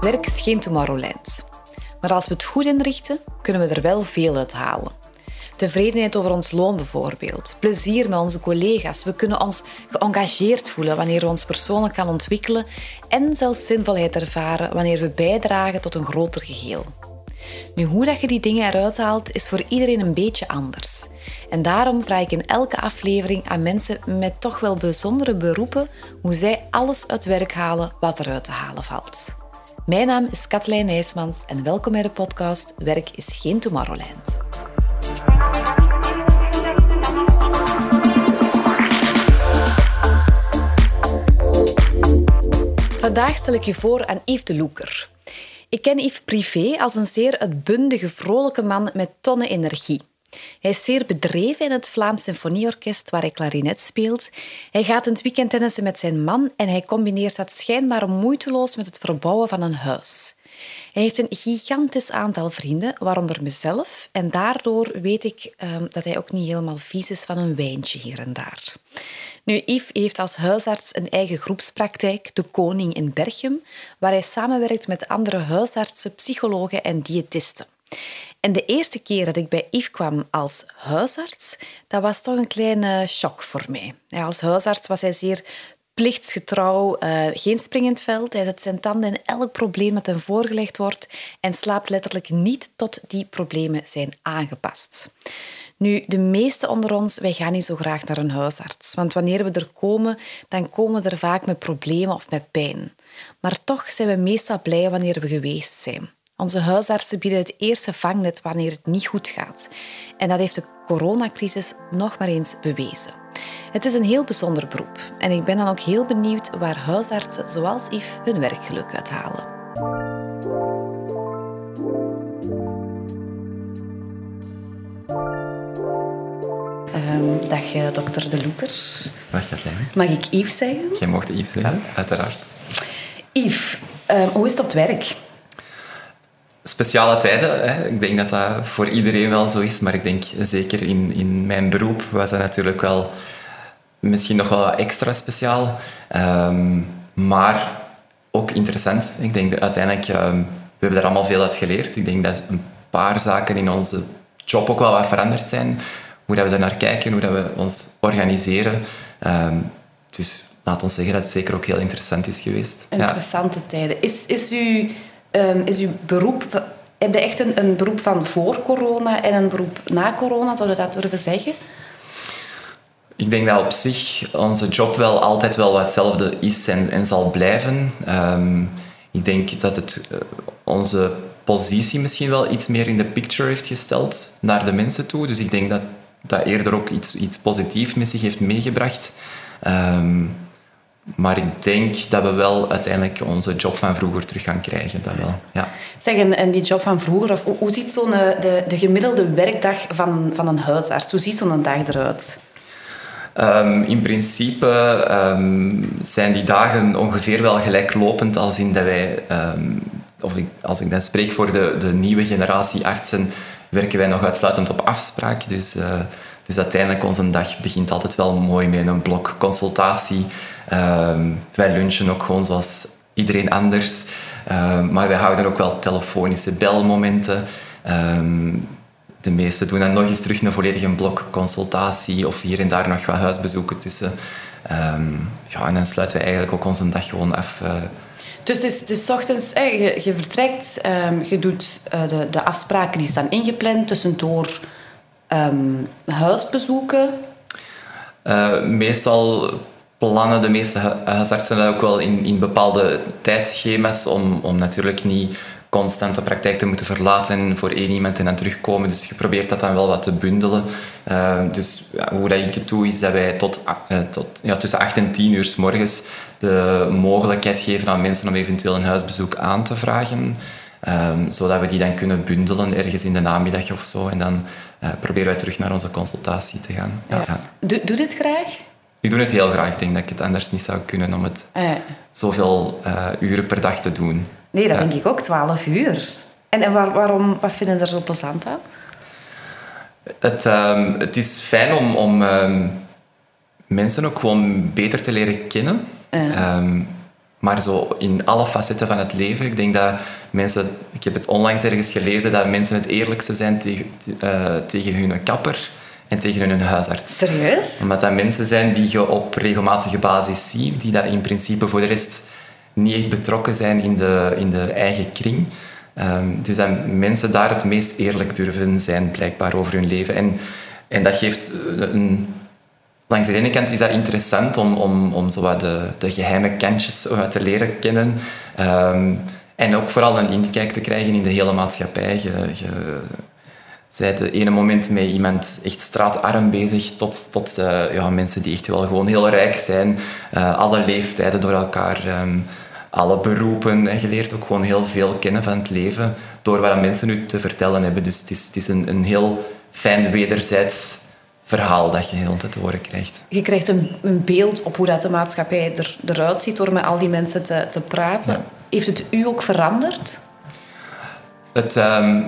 Werk is geen Tomorrowland. Maar als we het goed inrichten, kunnen we er wel veel uit halen. Tevredenheid over ons loon bijvoorbeeld. Plezier met onze collega's. We kunnen ons geëngageerd voelen wanneer we ons persoonlijk gaan ontwikkelen. En zelfs zinvolheid ervaren wanneer we bijdragen tot een groter geheel. Nu, hoe dat je die dingen eruit haalt, is voor iedereen een beetje anders. En daarom vraag ik in elke aflevering aan mensen met toch wel bijzondere beroepen hoe zij alles uit werk halen wat eruit te halen valt. Mijn naam is Katlijn Nijsmans en welkom bij de podcast Werk is geen Tomorrowland. Vandaag stel ik je voor aan Yves de Loeker. Ik ken Yves privé als een zeer uitbundige, vrolijke man met tonnen energie. Hij is zeer bedreven in het Vlaams Symfonieorkest, waar hij klarinet speelt. Hij gaat het weekend tennissen met zijn man en hij combineert dat schijnbaar moeiteloos met het verbouwen van een huis. Hij heeft een gigantisch aantal vrienden, waaronder mezelf. En daardoor weet ik um, dat hij ook niet helemaal vies is van een wijntje hier en daar. Nu, Yves heeft als huisarts een eigen groepspraktijk, De Koning in Berchem, waar hij samenwerkt met andere huisartsen, psychologen en diëtisten. En de eerste keer dat ik bij Yves kwam als huisarts, dat was toch een kleine shock voor mij. als huisarts was hij zeer plichtsgetrouw, uh, geen springend veld. Hij zet zijn tanden in elk probleem dat hem voorgelegd wordt en slaapt letterlijk niet tot die problemen zijn aangepast. Nu, de meeste onder ons, wij gaan niet zo graag naar een huisarts. Want wanneer we er komen, dan komen we er vaak met problemen of met pijn. Maar toch zijn we meestal blij wanneer we geweest zijn. Onze huisartsen bieden het eerste vangnet wanneer het niet goed gaat. En dat heeft de coronacrisis nog maar eens bewezen. Het is een heel bijzonder beroep en ik ben dan ook heel benieuwd waar huisartsen zoals Yves hun werkgeluk uithalen. Um, dag uh, dokter De Loekers. Dag Katlijn. Mag ik Yves zeggen? Jij mocht Yves zeggen, uiteraard. Yves, um, hoe is het op het werk? speciale tijden. Hè. Ik denk dat dat voor iedereen wel zo is, maar ik denk zeker in, in mijn beroep was dat natuurlijk wel misschien nog wel extra speciaal. Um, maar ook interessant. Ik denk dat uiteindelijk, um, we hebben er allemaal veel uit geleerd. Ik denk dat een paar zaken in onze job ook wel wat veranderd zijn. Hoe dat we er naar kijken, hoe dat we ons organiseren. Um, dus laat ons zeggen dat het zeker ook heel interessant is geweest. Interessante tijden. Is, is u um, is uw beroep... Heb je echt een, een beroep van voor corona en een beroep na corona? Zou je dat durven zeggen? Ik denk dat op zich onze job wel altijd wel wat hetzelfde is en, en zal blijven. Um, ik denk dat het uh, onze positie misschien wel iets meer in de picture heeft gesteld naar de mensen toe. Dus ik denk dat dat eerder ook iets, iets positiefs met zich heeft meegebracht. Um, maar ik denk dat we wel uiteindelijk onze job van vroeger terug gaan krijgen. Dat wel, ja. Zeg, en, die job van vroeger, of, hoe ziet zo'n, eh, de, de gemiddelde werkdag van, van een huisarts, hoe ziet zo'n dag eruit? Um, in principe um, zijn die dagen ongeveer wel gelijklopend als in dat wij, um, of ik, als ik dan spreek voor de, de nieuwe generatie artsen, werken wij nog uitsluitend op afspraak. Dus, uh, dus uiteindelijk onze dag begint altijd wel mooi met een blok consultatie Um, wij lunchen ook gewoon zoals iedereen anders. Um, maar wij houden ook wel telefonische belmomenten. Um, de meesten doen dan nog eens terug een volledige blok consultatie of hier en daar nog wat huisbezoeken tussen. ja, en dan sluiten we eigenlijk ook onze dag gewoon af. Uh. Dus het is, het is ochtends, je, je vertrekt, je doet uh, de, de afspraken die staan ingepland, tussendoor huisbezoeken. Uh, meestal plannen de meeste huisartsen ook wel in, in bepaalde tijdschema's om, om natuurlijk niet constant de praktijk te moeten verlaten voor één iemand en dan terugkomen. Dus je probeert dat dan wel wat te bundelen. Uh, dus hoe dat ik het doe, is dat wij tot, tot ja, tussen 8 en 10 uur s morgens de mogelijkheid geven aan mensen om eventueel een huisbezoek aan te vragen. Um, zodat we die dan kunnen bundelen ergens in de namiddag of zo. En dan uh, proberen wij terug naar onze consultatie te gaan. Ja. Ja. Doe, doe dit graag? Ik doe het heel graag. Ik denk dat ik het anders niet zou kunnen om het ah, zoveel uh, uren per dag te doen. Nee, dat denk ik ook. Twaalf uur. En, en waar, waarom, wat vinden er zo plezant aan? Het, um, het is fijn om, om um, mensen ook gewoon beter te leren kennen. Ehm, maar zo in alle facetten van het leven. Ik denk dat mensen... Ik heb het onlangs ergens gelezen dat mensen het eerlijkste zijn tegen, uh, tegen hun kapper en tegen hun huisarts. Serieus? Omdat dat mensen zijn die je op regelmatige basis ziet, die dat in principe voor de rest niet echt betrokken zijn in de, in de eigen kring. Ehm, dus dat mensen daar het meest eerlijk durven zijn, blijkbaar, over hun leven. En, en dat geeft een... Langs de ene kant is dat interessant om, om, om zo de, de geheime kantjes te leren kennen. Ehm, en ook vooral een inkijk te krijgen in de hele maatschappij. Je, je zij het ene moment met iemand echt straatarm bezig, tot, tot uh, ja, mensen die echt wel gewoon heel rijk zijn. Uh, alle leeftijden door elkaar, um, alle beroepen. En je leert ook gewoon heel veel kennen van het leven door wat mensen nu te vertellen hebben. Dus het is, het is een, een heel fijn wederzijds verhaal dat je heel tijd te horen krijgt. Je krijgt een, een beeld op hoe dat de maatschappij er, eruit ziet door met al die mensen te, te praten. Heeft het u ook veranderd? Het... Um,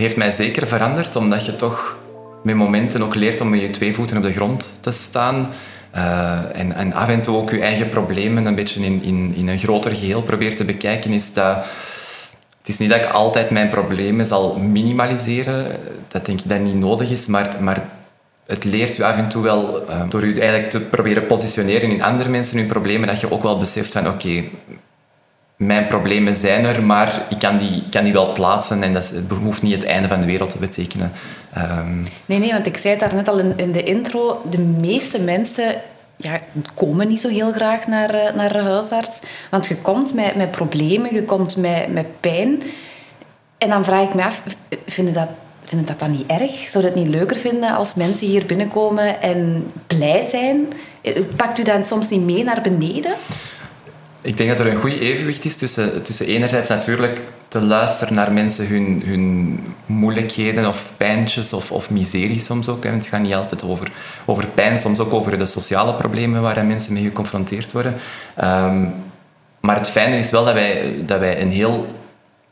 heeft mij zeker veranderd, omdat je toch met momenten ook leert om met je twee voeten op de grond te staan. Uh, en, en, af en toe ook je eigen problemen een beetje in, in, in een groter geheel probeert te bekijken, is dat... Het is niet dat ik altijd mijn problemen zal minimaliseren. Dat denk ik dat niet nodig is, maar, maar het leert je af en toe wel, uh, door je eigenlijk te proberen positioneren in andere mensen hun problemen, dat je ook wel beseft van oké, mijn problemen zijn er, maar ik kan die, kan die wel plaatsen en dat hoeft niet het einde van de wereld te betekenen. Um... Nee, nee, want ik zei het daarnet al in, in de intro, de meeste mensen ja, komen niet zo heel graag naar, eh, naar de huisarts. Want je komt met, met problemen, je komt met, met pijn. En dan vraag ik me af, vinden dat, vinden dat dan niet erg? Zou dat niet leuker vinden als mensen hier binnenkomen en blij zijn? Pakt u dan soms niet mee naar beneden? ik denk dat er een goed evenwicht is tussen, tussen enerzijds natuurlijk te luisteren naar mensen hun, hun moeilijkheden of pijntjes of, of miserie soms ook. Het gaat niet altijd over, over pijn, soms ook over de sociale problemen waar mensen mee geconfronteerd worden. Ehm, maar het fijne is wel dat wij, dat wij een heel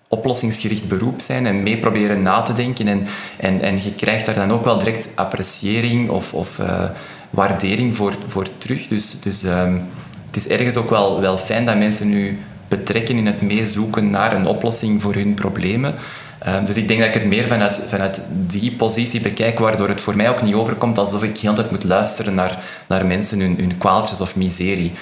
oplossingsgericht beroep zijn en mee proberen na te denken. En, en, en je krijgt daar dan ook wel direct appreciëring of, of uh, waardering voor, voor terug. Dus, dus um, het is ergens ook wel, wel fijn dat mensen nu betrekken in het meezoeken naar een oplossing voor hun problemen. Ehm, dus ik denk dat ik het meer vanuit, vanuit die positie bekijk, waardoor het voor mij ook niet overkomt alsof ik heel tijd moet luisteren naar, naar mensen, hun, hun kwaaltjes of miserie.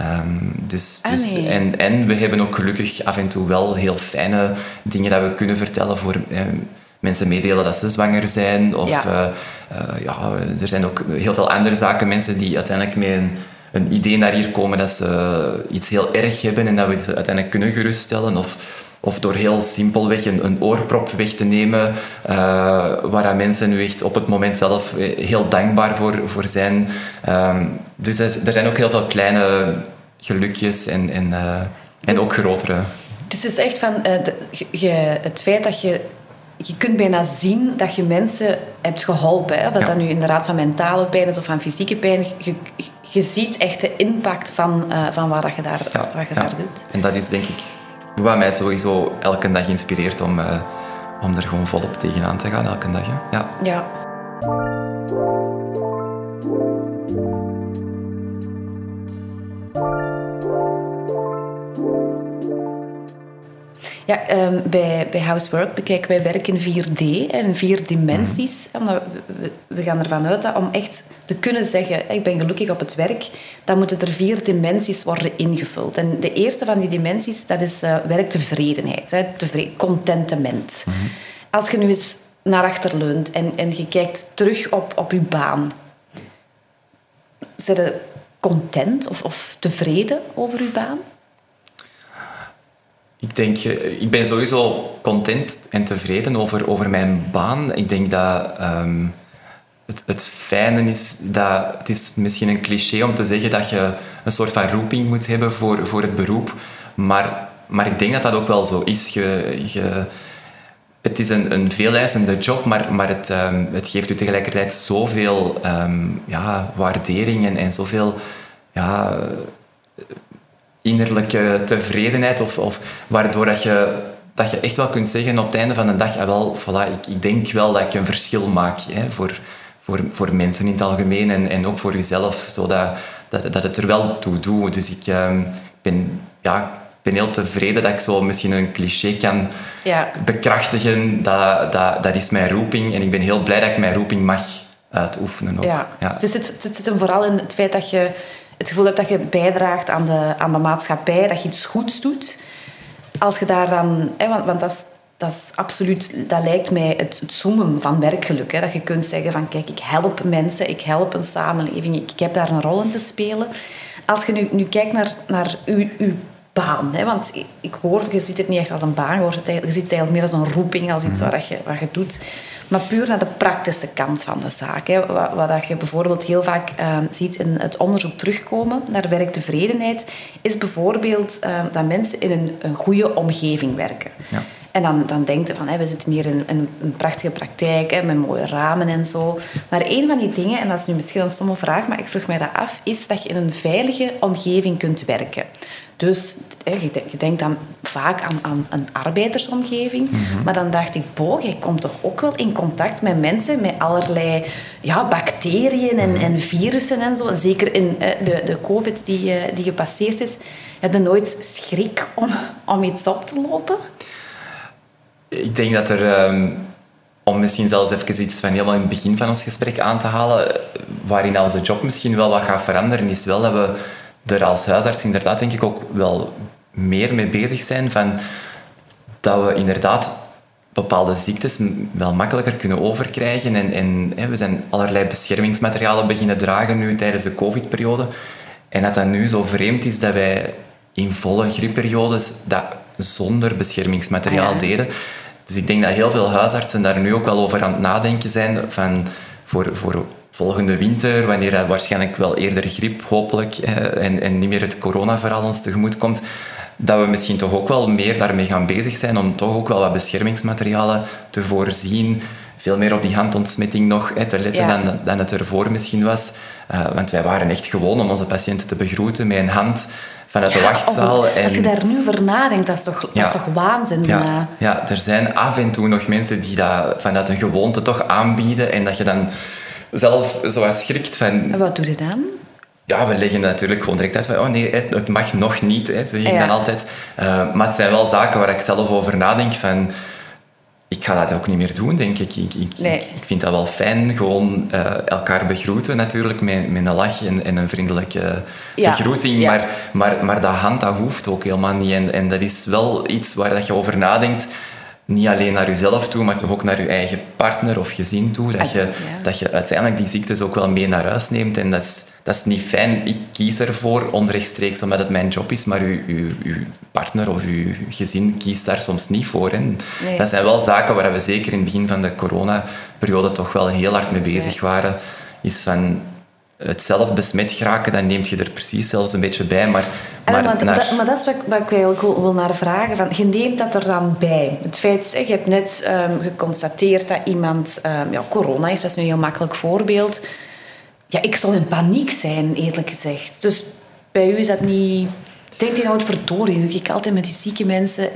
Um, dus, ah, dus, en, en we hebben ook gelukkig af en toe wel heel fijne dingen dat we kunnen vertellen voor ehm, mensen meedelen dat ze zwanger zijn. Of ja. Uh, uh, ja, er zijn ook heel veel andere zaken, mensen die uiteindelijk met een een idee naar hier komen dat ze iets heel erg hebben en dat we ze uiteindelijk kunnen geruststellen. Of, of door heel simpelweg een, een oorprop weg te nemen, uh, waar mensen nu echt op het moment zelf heel dankbaar voor, voor zijn. Um, dus er zijn ook heel veel kleine gelukjes en, en, uh, en ook grotere. Dus het is echt van uh, de, je, het feit dat je je kunt bijna zien dat je mensen hebt geholpen. Hè? Of dat, dat nu inderdaad van mentale pijn is of van fysieke pijn. Je, je ziet echt de impact van, uh, van wat je, daar, wat je daar doet. En dat is denk ik wat mij sowieso elke dag inspireert om, uh, om er gewoon volop tegenaan te gaan, elke dag. Hè? Ja. ja. Ja, um, bij, bij Housework bekijken wij werk in 4D, in vier dimensies. Mm. We, we, gaan ervan uit dat om echt te kunnen zeggen, ik ben gelukkig op het werk, dan moeten er vier dimensies worden ingevuld. En de eerste van die dimensies, dat is uh, werktevredenheid, hè, tevreden, contentement. Mm. Als je nu eens naar achter leunt en, en je kijkt terug op, op je baan, zijn je content of, of tevreden over je baan? Ik denk, eh, ik ben sowieso content en tevreden over, over mijn baan. Ik denk dat um, het, het fijne is dat het is misschien een cliché om te zeggen dat je een soort van roeping moet hebben voor, voor het beroep. Maar, maar ik denk dat dat ook wel zo is. Je, je, het is een, een veeleisende job, maar, maar het, um, het geeft u tegelijkertijd zoveel um, ja, waardering en, en zoveel ja, innerlijke tevredenheid, of, of waardoor dat je, dat je echt wel kunt zeggen op het einde van de dag, ah, wel, voilà, ik, ik denk wel dat ik een verschil maak hè, voor, voor, voor mensen in het algemeen en, en ook voor jezelf, zodat dat, dat het er wel toe doet. Dus ik ehm, ben, ja, ben heel tevreden dat ik zo misschien een cliché kan Ja. bekrachtigen. Dat, dat, dat is mijn roeping en ik ben heel blij dat ik mijn roeping mag uitoefenen ook. Ja. Dus het, het zit hem vooral in het feit dat je het gevoel hebt dat je bijdraagt aan de, aan de maatschappij, dat je iets goeds doet. Als je daar dan... Hè, want, want dat is, dat is absoluut... Dat lijkt mij het, het zoomen van werkgeluk. Hè, dat je kunt zeggen van, kijk, ik help mensen, ik help een samenleving, ik, heb daar een rol in te spelen. Als je nu, nu kijkt naar, naar uw, uw baan. Hè? Want ik- hoor, je ziet het niet echt als een baan, je, hoort het eigenlijk- je ziet het eigenlijk meer als een roeping, als iets wat, je, wat je doet. Maar puur naar de praktische kant van de zaak. Hè? Wat, wat dat je bijvoorbeeld heel vaak eh, ziet in het onderzoek terugkomen naar werktevredenheid, is bijvoorbeeld eh, dat mensen in een, een goede omgeving werken. Ja. En dan, dan denkt je van, we zitten hier in, in een prachtige praktijk hè, met mooie ramen en zo. Maar een van die dingen, en dat is nu misschien een stomme vraag, maar ik vroeg mij dat af, is dat je in een veilige omgeving kunt werken. Dus hè, je, de- je denkt dan vaak aan, aan een arbeidersomgeving. Maar dan dacht ik, boh, je komt toch ook wel in contact met mensen met allerlei ja, bacteriën en, en virussen en zo. Zeker in eh, de, de covid die, eh, die gepasseerd is. Heb je nooit schrik om, om iets op te lopen? Ik denk dat er, ehm, om misschien zelfs even iets van helemaal in het begin van ons gesprek aan te halen, waarin onze job misschien wel wat gaat veranderen, is wel dat we er als huisarts inderdaad denk ik ook wel meer mee bezig zijn van dat we inderdaad bepaalde ziektes wel makkelijker kunnen overkrijgen. En, en hè, we zijn allerlei beschermingsmaterialen beginnen dragen nu tijdens de covid-periode. En dat dat nu zo vreemd is dat wij in volle griepperiodes dat zonder beschermingsmateriaal Ah, ja. deden. Dus ik denk dat heel veel huisartsen daar nu ook wel over aan het nadenken zijn van voor, voor volgende winter, wanneer dat waarschijnlijk wel eerder griep, hopelijk, eh, en, en niet meer het coronaverhaal ons tegemoet komt, dat we misschien toch ook wel meer daarmee gaan bezig zijn om toch ook wel wat beschermingsmaterialen te voorzien. Veel meer op die handontsmetting nog hè, te letten Ja. dan, dan het ervoor misschien was. Eh, want wij waren echt gewoon om onze patiënten te begroeten met een hand vanuit de wachtzaal. oh, Als je en- daar nu over nadenkt, dat is toch, dat is toch waanzin? ja, eh. ja, er zijn af en toe nog mensen die dat vanuit een gewoonte toch aanbieden en dat je dan zelf zo schrikt van... En wat doe je dan? Ja, we leggen natuurlijk gewoon direct uit van oh nee, het mag nog niet, hè, zeg ik Ja. dan altijd. Eh, maar het zijn wel zaken waar ik zelf over nadenk van... Ik ga dat ook niet meer doen, denk ik. Ik, ik, Nee. ik, ik vind dat wel fijn, gewoon eh, elkaar begroeten natuurlijk, met, met een lach en, en een vriendelijke Ja. begroeting. Ja. Maar, maar, maar dat hand, dat hoeft ook helemaal niet. En, en dat is wel iets waar dat je over nadenkt. Niet alleen naar jezelf toe, maar toch ook naar je eigen partner of gezin toe. Dat Ah, je, dat je uiteindelijk die ziektes ook wel mee naar huis neemt. En dat is, dat is niet fijn. Ik kies ervoor onrechtstreeks omdat het mijn job is, maar uw, uw, uw partner of uw gezin kiest daar soms niet voor. En Nee. Dat zijn wel zaken waar we zeker in het begin van de coronaperiode toch wel heel hard mee bezig waren. Is van het zelf besmet geraken, dan neemt je er precies zelfs een beetje bij. Maar, maar, maar, naar- dat, maar dat is wat, ik- wat ik eigenlijk wil, wil naar vragen. Van, je neemt dat er dan bij. Het feit, je hebt net ehm, geconstateerd dat iemand ehm, ja, corona heeft. Dat is nu een heel makkelijk voorbeeld. Ja, ik zou in paniek zijn, eerlijk gezegd. Dus bij u is dat niet... Denkt je nou, het verdorie, doe ik altijd met die zieke mensen...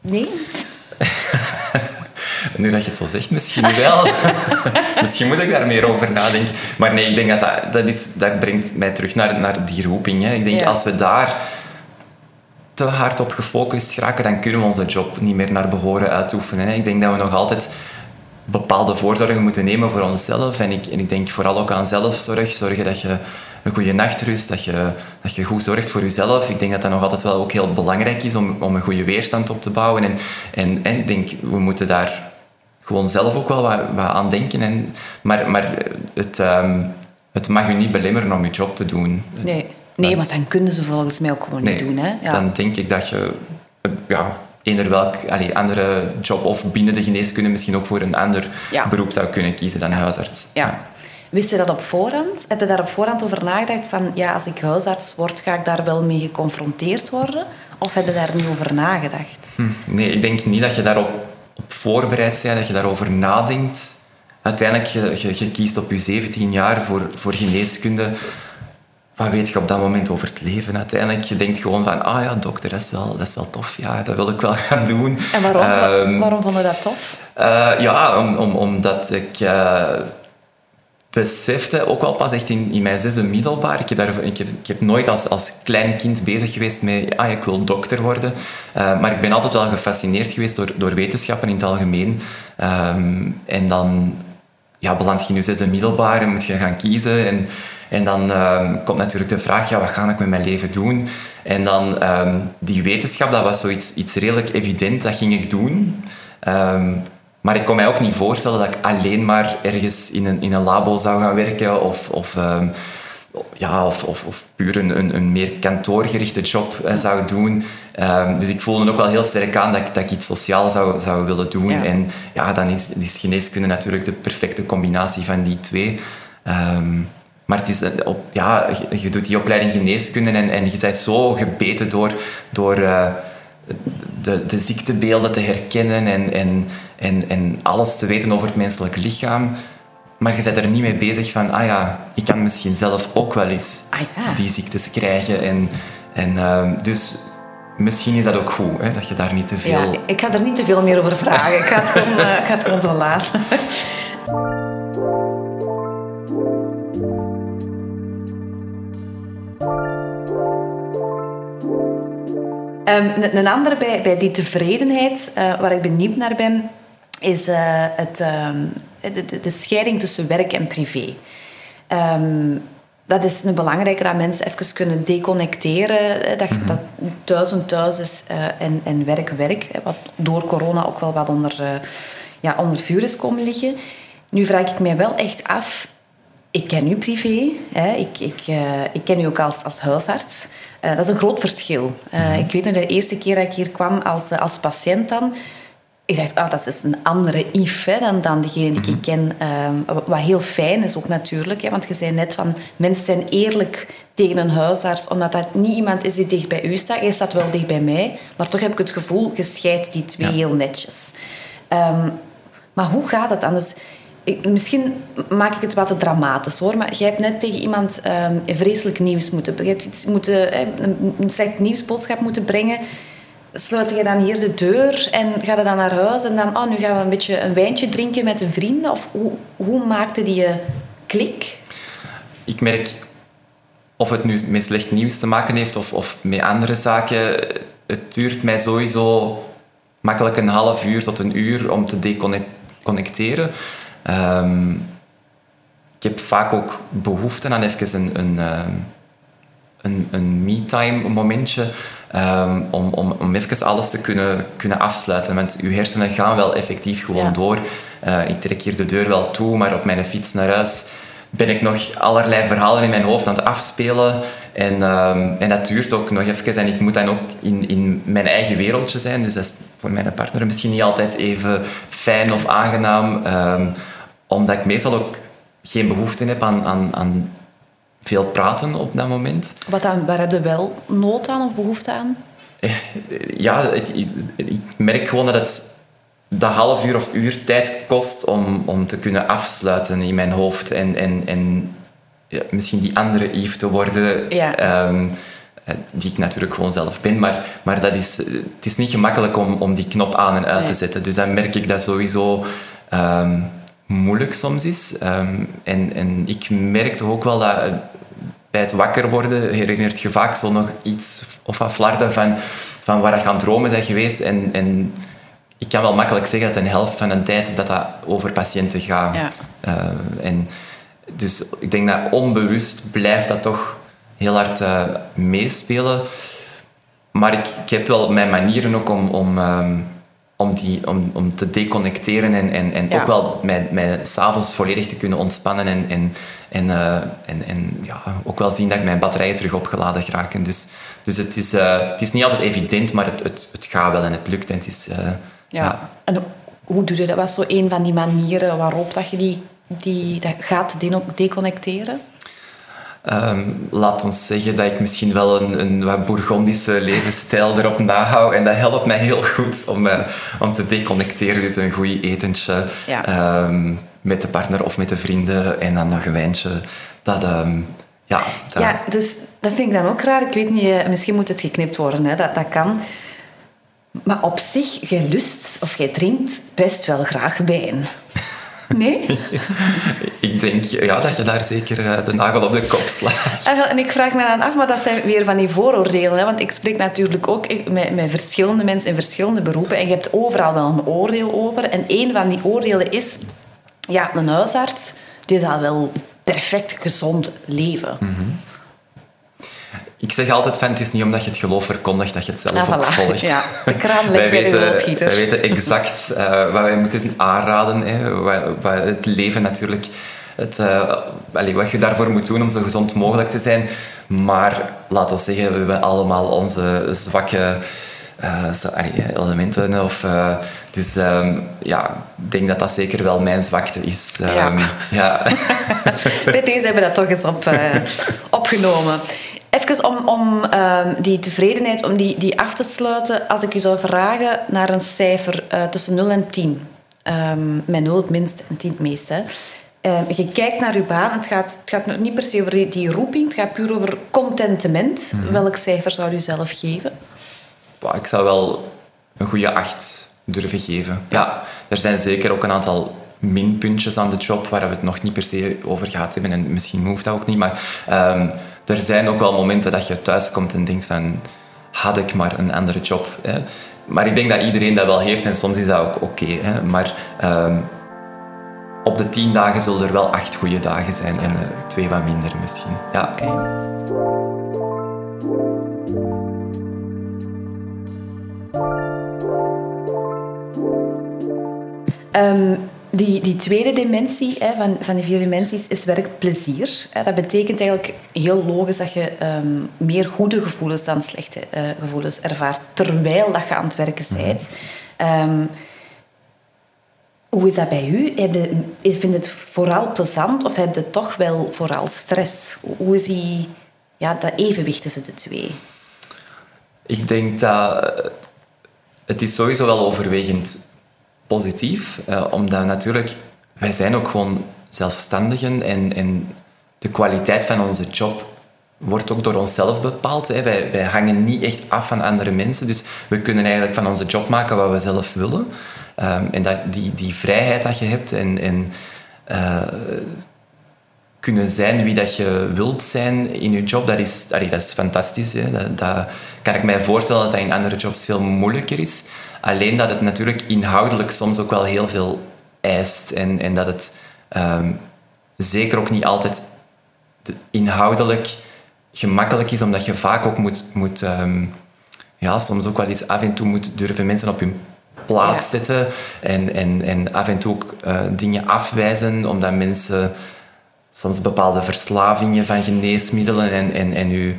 Nee? Nu dat je het zo zegt, misschien wel. misschien moet ik daar meer over nadenken. Maar nee, ik denk dat dat, dat, is, dat brengt mij terug naar, naar die roeping. Hè. Ik denk, Ja. als we daar te hard op gefocust geraken, dan kunnen we onze job niet meer naar behoren uitoefenen. Hè. Ik denk dat we nog altijd bepaalde voorzorgen moeten nemen voor onszelf. En ik, en ik denk vooral ook aan zelfzorg. Zorgen dat je een goede nachtrust, dat je, dat je goed zorgt voor jezelf. Ik denk dat dat nog altijd wel ook heel belangrijk is om, om een goede weerstand op te bouwen. En, en, en ik denk, we moeten daar gewoon zelf ook wel wat, wat aan denken. En, maar maar het, ehm, het mag u niet belemmeren om je job te doen. Nee, nee want dan kunnen ze volgens mij ook gewoon niet doen. Hè? Ja. dan denk ik dat je eh, ja, eender welk allee, andere job of binnen de geneeskunde misschien ook voor een ander Ja. beroep zou kunnen kiezen dan huisarts. Ja. Wist je dat op voorhand? Heb je daar op voorhand over nagedacht van ja, als ik huisarts word, ga ik daar wel mee geconfronteerd worden? Of heb je daar niet over nagedacht? Hm, Nee, ik denk niet dat je daarop op voorbereid bent, dat je daarover nadenkt. Uiteindelijk, je, je, je kiest op je 17 jaar voor, voor geneeskunde. Wat weet je op dat moment over het leven uiteindelijk? Je denkt gewoon van, ah ja, dokter, dat is wel, dat is wel tof. Ja, dat wil ik wel gaan doen. En waarom, Ehm, waarom vond je dat tof? Eh, ja, om, om, omdat ik... eh, besefte ook wel pas echt in, in mijn zesde middelbaar. Ik heb, ik heb, nooit als, als klein kind bezig geweest met ah, ik wil dokter worden. Uh, maar ik ben altijd wel gefascineerd geweest door, door wetenschappen in het algemeen. Um, en dan ja, beland je je zesde middelbaar en moet je gaan kiezen. En, en dan um, komt natuurlijk de vraag, ja, wat ga ik met mijn leven doen? En dan um, die wetenschap, dat was zoiets iets redelijk evident, dat ging ik doen. Maar ik kon mij ook niet voorstellen dat ik alleen maar ergens in een, in een labo zou gaan werken of, of, um, ja, of, of, of, puur een, een, meer kantoorgerichte job uh, zou doen. Um, dus ik voelde ook wel heel sterk aan dat ik, dat ik iets sociaal zou, zou willen doen. Ja. En ja, dan is, is geneeskunde natuurlijk de perfecte combinatie van die twee. Um, maar het is, op, ja, je, je, doet die opleiding geneeskunde en, en je bent zo gebeten door... door uh, de, de ziektebeelden te herkennen en, en, en, en alles te weten over het menselijk lichaam. Maar je bent er niet mee bezig van, ah ja, ik kan misschien zelf ook wel eens ah, ja. die ziektes krijgen. En, en, uh, dus misschien is dat ook goed, hè, dat je daar niet te veel... Ja, ik ga er niet te veel meer over vragen. ik ga het gewoon, uh, ga het gewoon zo laten. Um, een andere bij, bij die tevredenheid, uh, waar ik benieuwd naar ben, is uh, het, uh, de, de, scheiding tussen werk en privé. Um, dat is een belangrijke dat mensen even kunnen deconnecteren. Dat, mm dat thuis en thuis is uh, en, en werk werk. Wat door corona ook wel wat onder, ja, onder vuur is komen liggen. Nu vraag ik mij wel echt af ik ken u privé. Hè. Ik, ik, uh, ik ken u ook als, als huisarts. Dat is een groot verschil. Uh, ik weet nog de eerste keer dat ik hier kwam als, als patiënt dan... Ik dacht, oh, dat is een andere Yves hè, dan, dan degene die ik ken. Um, wat heel fijn is ook natuurlijk. Hè, want je zei net van... Mensen zijn eerlijk tegen een huisarts. Omdat dat niet iemand is die dicht bij u staat. Hij staat wel dicht bij mij. Maar toch heb ik het gevoel, je scheidt die twee ja. heel netjes. Um, maar hoe gaat het dan? Dus ik, misschien maak ik het wat te dramatisch hoor, maar jij hebt net tegen iemand um, vreselijk nieuws moeten Je hebt iets moeten, een, een slecht nieuwsboodschap moeten brengen. Sluit je dan hier de deur en ga je dan naar huis en dan, oh, nu gaan we een beetje een wijntje drinken met een vrienden? Of hoe, hoe maakte die je klik? Ik merk, of het nu met slecht nieuws te maken heeft of, of met andere zaken, het duurt mij sowieso makkelijk een half uur tot een uur om te deconnecteren. Um, ik heb vaak ook behoefte aan even een, een, een, een me-time momentje. Um, om, om, om even alles te kunnen, kunnen afsluiten. Want uw hersenen gaan wel effectief gewoon ja. door. Uh, ik trek hier de deur wel toe, maar op mijn fiets naar huis ben ik nog allerlei verhalen in mijn hoofd aan het afspelen. En, um, en dat duurt ook nog even. En ik moet dan ook in, in mijn eigen wereldje zijn. Dus dat is voor mijn partner misschien niet altijd even fijn of aangenaam. Um, omdat ik meestal ook geen behoefte heb aan, aan, aan veel praten op dat moment. Wat dan, waar heb je wel nood aan of behoefte aan? Eh, ja, ik, ik merk gewoon dat het dat half uur of uur tijd kost om, om te kunnen afsluiten in mijn hoofd. En, en, en ja, misschien die andere Yves te worden. Ja. Um, die ik natuurlijk gewoon zelf ben. Maar, maar dat is, het is niet gemakkelijk om, om die knop aan en uit nee. te zetten. Dus dan merk ik dat sowieso... Um, moeilijk soms is. Um, en, en ik merkte ook wel dat bij het wakker worden herinnert je vaak zo nog iets of wat flarden van, van waar je aan het dromen bent geweest. En, en ik kan wel makkelijk zeggen dat een helft van de tijd dat dat over patiënten gaat. Ja. Uh, en dus ik denk dat onbewust blijft dat toch heel hard uh, meespelen. Maar ik, ik heb wel mijn manieren ook om, om um, om, die, om, om te deconnecteren en, en, en ja. ook wel mij, mij s'avonds volledig te kunnen ontspannen en, en, en, uh, en, en ja, ook wel zien dat ik mijn batterijen terug opgeladen geraken. Dus, dus het, is, uh, het is niet altijd evident, maar het, het, het gaat wel en het lukt. En het is, uh, ja. ja. En hoe doe je dat? Wat is zo een van die manieren waarop dat je die, die dat gaat deconnecteren? Um, laat ons zeggen dat ik misschien wel een, een wat Bourgondische levensstijl erop nahoud. En dat helpt mij heel goed om, uh, om te deconnecteren. Dus een goed etentje ja. um, met de partner of met de vrienden. En dan nog een wijntje. Dat, um, ja, dat... ja, dus dat vind ik dan ook raar. Ik weet niet, eh, misschien moet het geknipt worden. Hè? Dat, dat kan. Maar op zich, jij lust of jij drinkt best wel graag wijn. Nee? ik denk ja, dat je daar zeker eh, de nagel op de kop slaat. En ik vraag me dan af, maar dat zijn weer van die vooroordelen. Hè? Want ik spreek natuurlijk ook met, met verschillende mensen in verschillende beroepen. En je hebt overal wel een oordeel over. En een van die oordelen is... Ja, een huisarts, die zal wel perfect gezond leven. Mm ik zeg altijd van, het is niet omdat je het geloof verkondigt dat je het zelf ah, volgt. Ja, de kraan lijkt wij, weten, wij weten exact uh, wat wij moeten aanraden. Hè, wat, wat het leven natuurlijk... Het, uh, allez, wat je daarvoor moet doen om zo gezond mogelijk te zijn. Maar laten we zeggen, we hebben allemaal onze zwakke uh, elementen. Of, uh, dus um, ja, ik denk dat dat zeker wel mijn zwakte is. Um, ja. ja. Bij deze hebben we dat toch eens op, uh, opgenomen. Even om, om um, die tevredenheid om die, die af te sluiten. Als ik je zou vragen naar een cijfer tussen 0 en 10. Um, met 0 het minst en 10 het meest. Hè. Uh, je kijkt naar je baan. Het gaat, het gaat niet per se over die, die roeping. Het gaat puur over contentement. Mm -hmm. Welk cijfer zou u zelf geven? Ik zou wel een goede 8 durven geven. Ja, er zijn zeker ook een aantal minpuntjes aan de job waar we het nog niet per se over gehad hebben. En misschien hoeft dat ook niet. Maar um, er zijn ook wel momenten dat je thuis komt en denkt van... Had ik maar een andere job. Hè? Maar ik denk dat iedereen dat wel heeft en soms is dat ook oké. Okay, maar um, op de tien dagen zullen er wel acht goede dagen zijn en uh, twee wat minder misschien. Ja. Okay. Um, die, die tweede dimensie hè, van, van die vier dimensies is werkplezier. Dat betekent eigenlijk heel logisch dat je um, meer goede gevoelens dan slechte uh, gevoelens ervaart, terwijl dat je aan het werken bent. Um, hoe is dat bij u? Heb je, vind je het vooral plezant of heb je toch wel vooral stress? Hoe is die, ja, dat evenwicht tussen de twee? Ik denk dat het is sowieso wel overwegend positief, uh, omdat natuurlijk wij zijn ook gewoon zelfstandigen en, en de kwaliteit van onze job wordt ook door onszelf bepaald. Hè. Wij, wij hangen niet echt af van andere mensen, dus we kunnen eigenlijk van onze job maken wat we zelf willen. Um, en dat, die, die vrijheid dat je hebt en, en uh, kunnen zijn wie dat je wilt zijn in je job, dat is, dat is fantastisch. Hè. Dat, kan ik mij voorstellen dat dat in andere jobs veel moeilijker is. Alleen dat het natuurlijk inhoudelijk soms ook wel heel veel eist. En, en dat het um, zeker ook niet altijd inhoudelijk gemakkelijk is, omdat je vaak ook moet, moet um, ja, soms ook wel eens af en toe moet durven mensen op hun plaats ja. zetten en, en, en af en toe ook uh, dingen afwijzen, omdat mensen soms bepaalde verslavingen van geneesmiddelen en, en, en je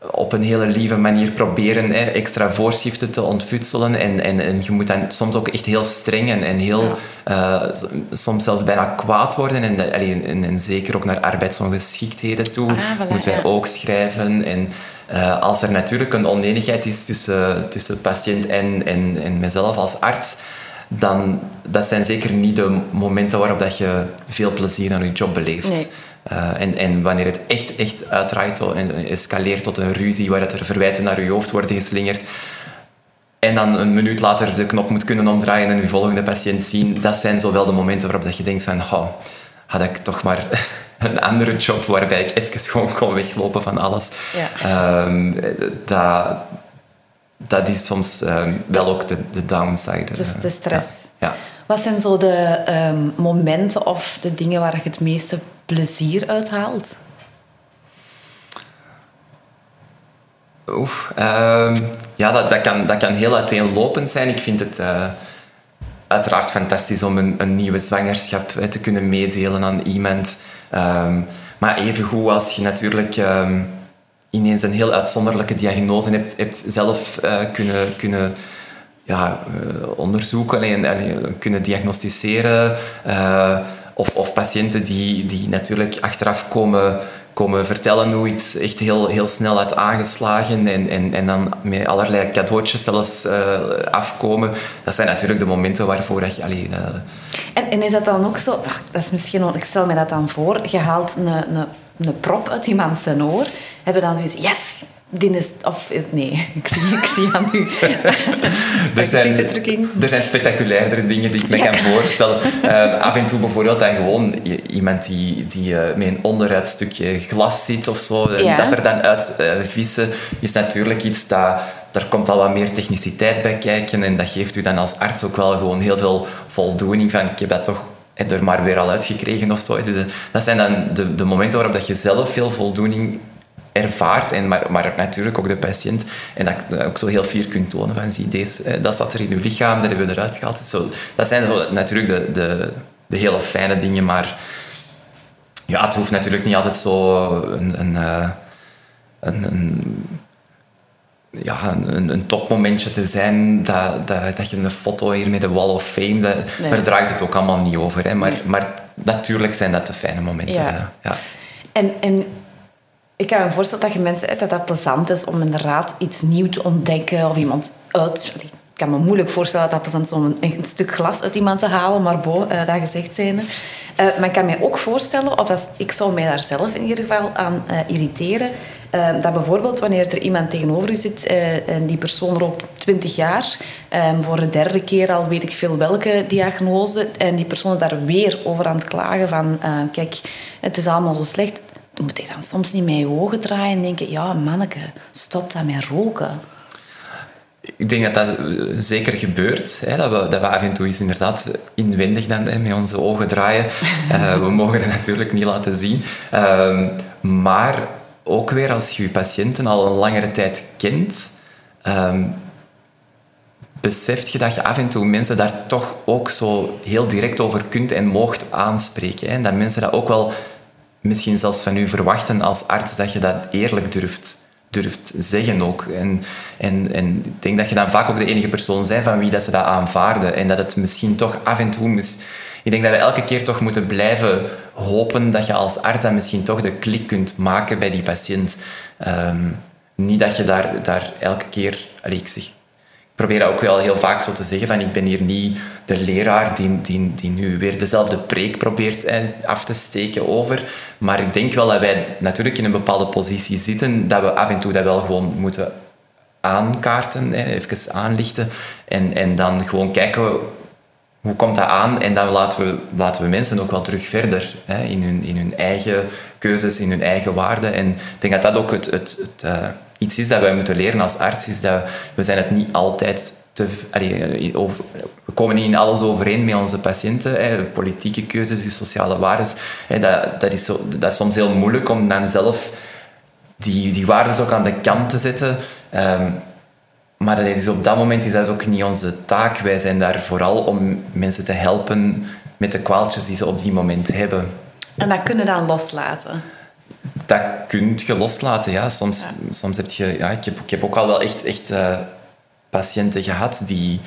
op een hele lieve manier proberen hè, extra voorschriften te ontfutselen. En, en, en je moet dan soms ook echt heel streng en, en heel, ja. uh, soms zelfs bijna kwaad worden. En, en, en, zeker ook naar arbeidsongeschiktheden toe ah, voilà, moeten wij ja. ook schrijven. En uh, als er natuurlijk een oneenigheid is tussen, tussen patiënt en, en, en mezelf als arts, dan dat zijn zeker niet de momenten waarop dat je veel plezier aan je job beleeft. Nee. Uh, en, en, wanneer het echt, echt uitdraait en escaleert tot een ruzie waar het er verwijten naar je hoofd worden geslingerd en dan een minuut later de knop moet kunnen omdraaien en je volgende patiënt zien, dat zijn zo wel de momenten waarop dat je denkt van oh, had ik toch maar een andere job waarbij ik even gewoon kon weglopen van alles. Ja. Um, dat, dat is soms um, wel ook de, de downside. Dus de stress. Ja. ja. Wat zijn zo de um, momenten of de dingen waar je het meeste plezier uithaalt? Oef, um, ja, dat, dat, kan, dat kan heel uiteenlopend zijn. Ik vind het uh, uiteraard fantastisch om een, een nieuwe zwangerschap hè, te kunnen meedelen aan iemand. Um, maar evengoed als je natuurlijk um, ineens een heel uitzonderlijke diagnose hebt, hebt zelf uh, kunnen, kunnen ja, onderzoeken en, en, kunnen diagnosticeren. Of, of patiënten die, die natuurlijk achteraf komen, komen vertellen hoe iets echt heel, heel snel had aangeslagen en, en, en dan met allerlei cadeautjes zelfs uh, afkomen. Dat zijn natuurlijk de momenten waarvoor je... Allee, uh... en, en is dat dan ook zo... Dat is misschien... Ik stel me dat dan voor. Je haalt een, een, een prop uit iemand zijn oor. Hebben dan zoiets... Yes! Din of, nee, ik zie, ik zie aan u. er, zijn, er zijn spectaculairdere dingen die ik me kan voorstellen. Uh, af en toe bijvoorbeeld dan gewoon iemand die, die uh, met een onderuitstukje glas zit of zo. Ja. Dat er dan uit uh, vissen is natuurlijk iets dat... Daar komt al wat meer techniciteit bij kijken en dat geeft u dan als arts ook wel gewoon heel veel voldoening van ik heb dat toch er maar weer al uitgekregen of zo. Dus, dat zijn dan de, de momenten waarop dat je zelf veel voldoening ervaart, en maar, maar natuurlijk ook de patiënt. En dat je ook zo heel fier kunt tonen van zie, deze, dat zat er in uw lichaam, dat hebben we eruit gehaald. Zo, dat zijn zo, natuurlijk de, de, de hele fijne dingen, maar ja, het hoeft natuurlijk niet altijd zo een, een, eh, een, een ja, een, een, topmomentje te zijn, dat, dat, dat je een foto hier met de Wall of Fame, dat, daar draait het ook allemaal niet over. Hè. Maar, maar natuurlijk zijn dat de fijne momenten. Ja. ja. En, en ik kan me voorstellen dat je mensen dat dat plezant is om inderdaad iets nieuws te ontdekken of iemand uit. Ik kan me moeilijk voorstellen dat dat plezant is om een, stuk glas uit iemand te halen, maar bo, uh, dat gezegd zijn. Uh, maar ik kan me ook voorstellen, of dat, ik zou mij daar zelf in ieder geval aan uh, irriteren, dat bijvoorbeeld wanneer er iemand tegenover u zit en die persoon loopt 20 jaar, voor de derde keer al weet ik veel welke diagnose, en die persoon daar weer over aan het klagen van kijk, het is allemaal zo slecht moet ik dan soms niet met je ogen draaien en denken, ja, manneke, stop dat met roken. Ik denk dat dat eh, zeker gebeurt. Hè, dat, we, dat we af en toe eens inderdaad inwendig dan, hè, met onze ogen draaien. uh, we mogen het natuurlijk niet laten zien. Uh, maar ook weer als je je patiënten al een langere tijd kent, um, beseft je dat je af en toe mensen daar toch ook zo heel direct over kunt en moogt aanspreken. Hè. En dat mensen dat ook wel misschien zelfs van u verwachten als arts dat je dat eerlijk durft, durft zeggen ook. En, en, en ik denk dat je dan vaak ook de enige persoon bent van wie dat ze dat aanvaarden. En dat het misschien toch af en toe... Mis, ik denk dat we elke keer toch moeten blijven hopen dat je als arts dan misschien toch de klik kunt maken bij die patiënt. Ehm, niet dat je daar, daar elke keer... Allez, ik probeer ook wel heel vaak zo te zeggen van ik ben hier niet de leraar die, die, die nu weer dezelfde preek probeert eh, af te steken over. Maar ik denk wel dat wij natuurlijk in een bepaalde positie zitten, dat we af en toe dat wel gewoon moeten aankaarten, eh, even aanlichten en, en dan gewoon kijken hoe komt dat aan en dan laten we, laten we mensen ook wel terug verder hè, in, hun, in hun eigen keuzes, in hun eigen waarden. En ik denk dat dat ook het, het, het uh, iets is dat wij moeten leren als arts, is dat we zijn het niet altijd te... Allee, over, we komen niet in alles overeen met onze patiënten. Hè, politieke keuzes, sociale waarden. Hè, dat, dat, is zo, dat soms heel moeilijk om dan zelf die, die waarden ook aan de kant te zetten. Um, maar dat is op dat moment is dat ook niet onze taak. Wij zijn daar vooral om mensen te helpen met de kwaaltjes die ze op die moment hebben. En dat kunnen dan loslaten? Dat kun je loslaten, ja. Soms, soms heb je... Ja, ik, heb, ik heb ook al wel echt, echt uh, patiënten gehad die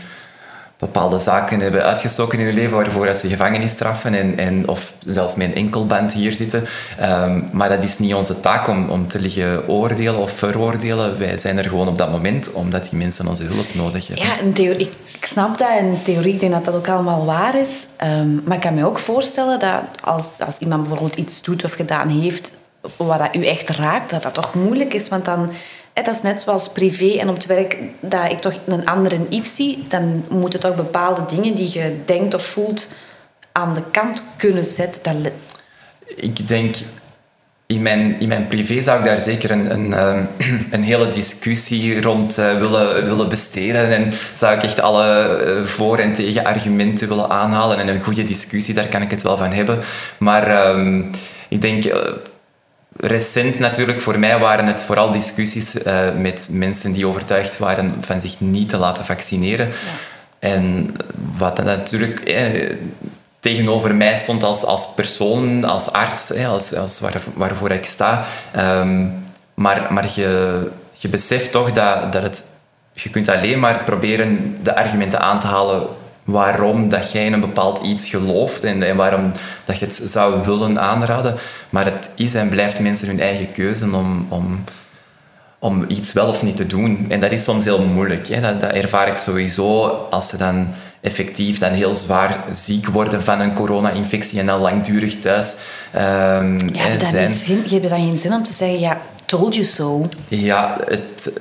bepaalde zaken hebben uitgestoken in hun leven waarvoor ze gevangenisstraffen en, en, of zelfs met een enkelband hier zitten. Ehm, maar dat is niet onze taak om, om te liggen oordelen of veroordelen. Wij zijn er gewoon op dat moment omdat die mensen onze hulp nodig hebben. Ja, in theorie, ik snap dat in theorie ik denk dat dat ook allemaal waar is. Um, maar ik kan me ook voorstellen dat als, als iemand bijvoorbeeld iets doet of gedaan heeft wat dat u echt raakt, dat dat toch moeilijk is. Want dan dat is net zoals privé en op het werk, dat ik toch een andere Yves zie, dan moeten toch bepaalde dingen die je denkt of voelt aan de kant kunnen zetten. Ik denk, in mijn, in mijn privé zou ik daar zeker een, een, ehm, een hele discussie rond uh, willen, willen besteden. En zou ik echt alle uh, voor- en tegenargumenten willen aanhalen. En een goede discussie, daar kan ik het wel van hebben. Maar um, ik denk uh, recent natuurlijk, voor mij waren het vooral discussies uh, met mensen die overtuigd waren van zich niet te laten vaccineren. Ja. En wat dan natuurlijk eh, tegenover mij stond als, als persoon, als arts, eh, als, als waar, waarvoor ik sta. Um, maar maar je, je beseft toch dat, dat het, je kunt alleen maar proberen de argumenten aan te halen waarom dat jij in een bepaald iets gelooft en, en waarom dat je het zou willen aanraden. Maar het is en blijft mensen hun eigen keuze om, om, om iets wel of niet te doen. En dat is soms heel moeilijk. Hè. Dat, dat ervaar ik sowieso als ze dan effectief dan heel zwaar ziek worden van een corona-infectie en dan langdurig thuis um, ja, zijn. Zin, je hebt dan geen zin om te zeggen, ja, told you so. Ja, het,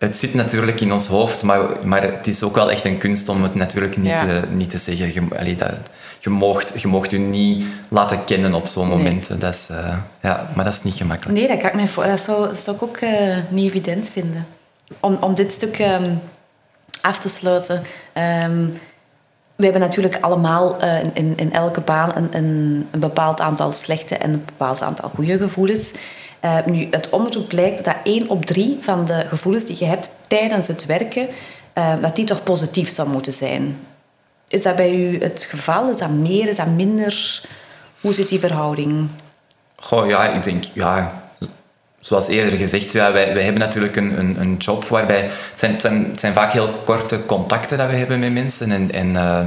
het zit natuurlijk in ons hoofd, maar, maar het is ook wel echt een kunst om het natuurlijk niet, te, niet te zeggen. Je, allee, dat, je, moogt, je moogt je niet laten kennen op zo'n momenten. Dat is, uh, ja, maar dat is niet gemakkelijk. Nee, dat, kan ik me voor, dat, zou, dat zou ik ook uh, niet evident vinden. Om, om dit stuk um, af te sluiten. Um, we hebben natuurlijk allemaal uh, in, in elke baan een, een, een, bepaald aantal slechte en een bepaald aantal goede gevoelens. Uh, nu, het onderzoek blijkt dat één op drie van de gevoelens die je hebt tijdens het werken, uh, dat die toch positief zou moeten zijn. Is dat bij u het geval? Is dat meer? Is dat minder? Hoe zit die verhouding? Goh, ja, ik denk, ja, zoals eerder gezegd, ja, wij, hebben natuurlijk een, een, een job waarbij... Het zijn, zijn, zijn, vaak heel korte contacten dat we hebben met mensen. En, en, uh,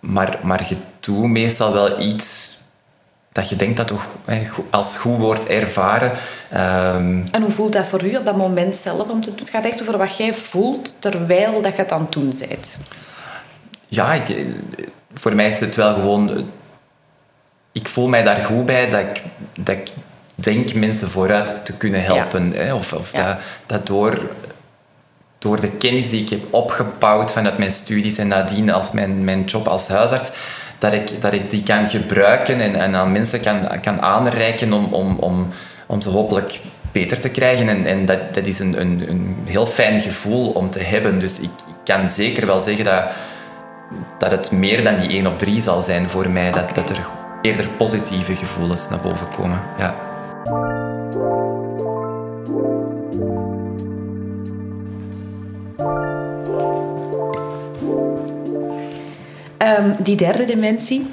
maar, maar je doet meestal wel iets dat je denkt dat toch als goed wordt ervaren. Um, en hoe voelt dat voor u op dat moment zelf om te doen? Het gaat echt over wat jij voelt terwijl dat je het aan het doen bent. Ja, ik, voor mij is het wel gewoon... Ik voel mij daar goed bij dat ik, dat ik denk mensen vooruit te kunnen helpen. Hè? Of, of ja. dat, dat door, door de kennis die ik heb opgebouwd vanuit mijn studies en nadien als mijn, mijn job als huisarts, dat ik, dat ik die kan gebruiken en, en aan mensen kan, kan aanreiken om, om, om, om ze hopelijk beter te krijgen. En, en dat, dat is een, een, een heel fijn gevoel om te hebben. Dus ik, ik kan zeker wel zeggen dat, dat het meer dan die 1 op 3 zal zijn voor mij. Dat, dat er eerder positieve gevoelens naar boven komen. Ja. Um, die derde dimensie,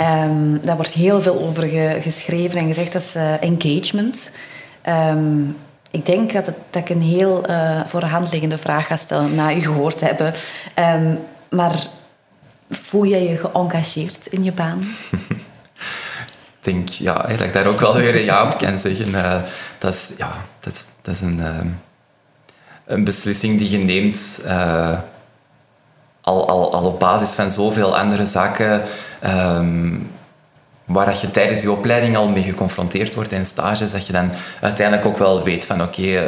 um, daar wordt heel veel over ge geschreven en gezegd, dat is engagement. Um, ik denk dat, het, dat ik een heel uh, liggende vraag ga stellen na u gehoord hebben. maar voel jij je geëngageerd in je baan? ik denk ja, dat ik daar ook wel weer een ja op kan zeggen. Uh, dat, is, ja, dat, dat is een, een beslissing die je neemt al, al, op basis van zoveel andere zaken um, waar dat je tijdens je opleiding al mee geconfronteerd wordt in stages, dat je dan uiteindelijk ook wel weet van oké, uh,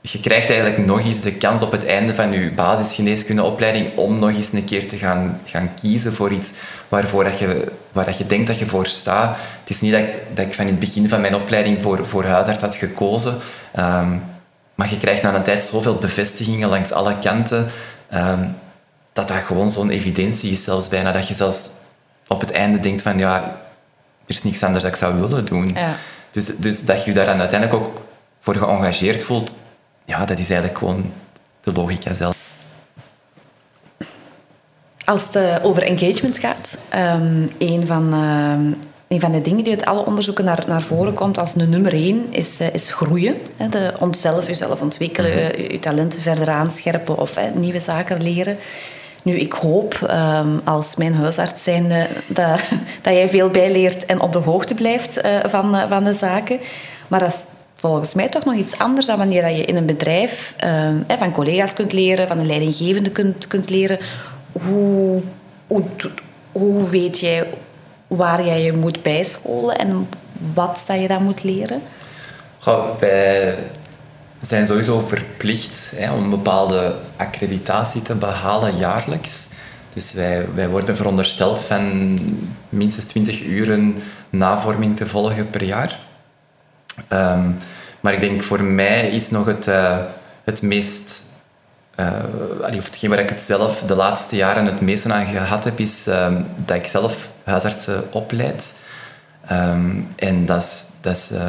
je krijgt eigenlijk nog eens de kans op het einde van je basisgeneeskundeopleiding om nog eens een keer te gaan, gaan kiezen voor iets waarvoor dat je, waar dat je denkt dat je voor staat. Het is niet dat ik, dat ik van in het begin van mijn opleiding voor, voor huisarts had gekozen, um, maar je krijgt na een tijd zoveel bevestigingen langs alle kanten Um, dat dat gewoon zo'n evidentie is zelfs bijna. Dat je zelfs op het einde denkt van ja, er is niks anders dat ik zou willen doen. Ja. Dus, dus dat je je daar dan uiteindelijk ook voor geëngageerd voelt, ja, dat is eigenlijk gewoon de logica zelf. Als het eh, over engagement gaat, um, een van uh, een van de dingen die uit alle onderzoeken naar, naar voren komt als de nummer één is, uh, is groeien. Hè, de ontzelf, jezelf ontwikkelen, je, mhm. je, talenten verder aanscherpen of hè, nieuwe zaken leren. Nu, ik hoop um, als mijn huisarts zijnde dat, dat jij veel bijleert en op de hoogte blijft uh, van, uh, van de zaken. Maar dat is volgens mij toch nog iets anders dan wanneer je in een bedrijf uh, van collega's kunt leren, van een leidinggevende kunt, kunt leren. Hoe, hoe, hoe weet jij waar jij je moet bijscholen en wat dat je dan moet leren? Wij zijn sowieso verplicht hè, om een bepaalde accreditatie te behalen jaarlijks. Dus wij, wij worden verondersteld van minstens 20 uren navorming te volgen per jaar. Um, maar ik denk voor mij is nog het, uh, het meest uh, of hetgeen waar ik het zelf de laatste jaren het meeste aan gehad heb, is um, dat ik zelf huisartsen opleid. Um, en dat is, dat uh,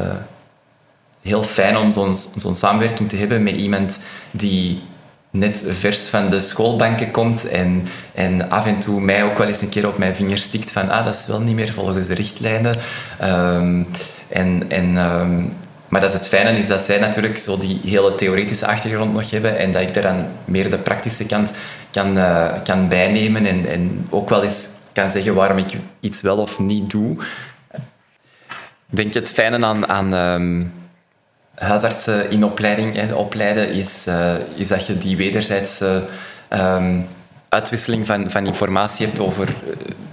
heel fijn om zo'n zo'n samenwerking te hebben met iemand die net vers van de schoolbanken komt en, en af en toe mij ook wel eens een keer op mijn vinger stikt van ah, dat is wel niet meer volgens de richtlijnen. Um, en en maar dat is het fijne is dat zij natuurlijk zo die hele theoretische achtergrond nog hebben en dat ik daar dan meer de praktische kant kan, uh, kan bijnemen en, en ook wel eens kan zeggen waarom ik iets wel of niet doe. Ik denk het fijne aan, aan um, huisartsen in opleiding opleiden is, uh, is dat je die wederzijdse um, uitwisseling van, van informatie hebt over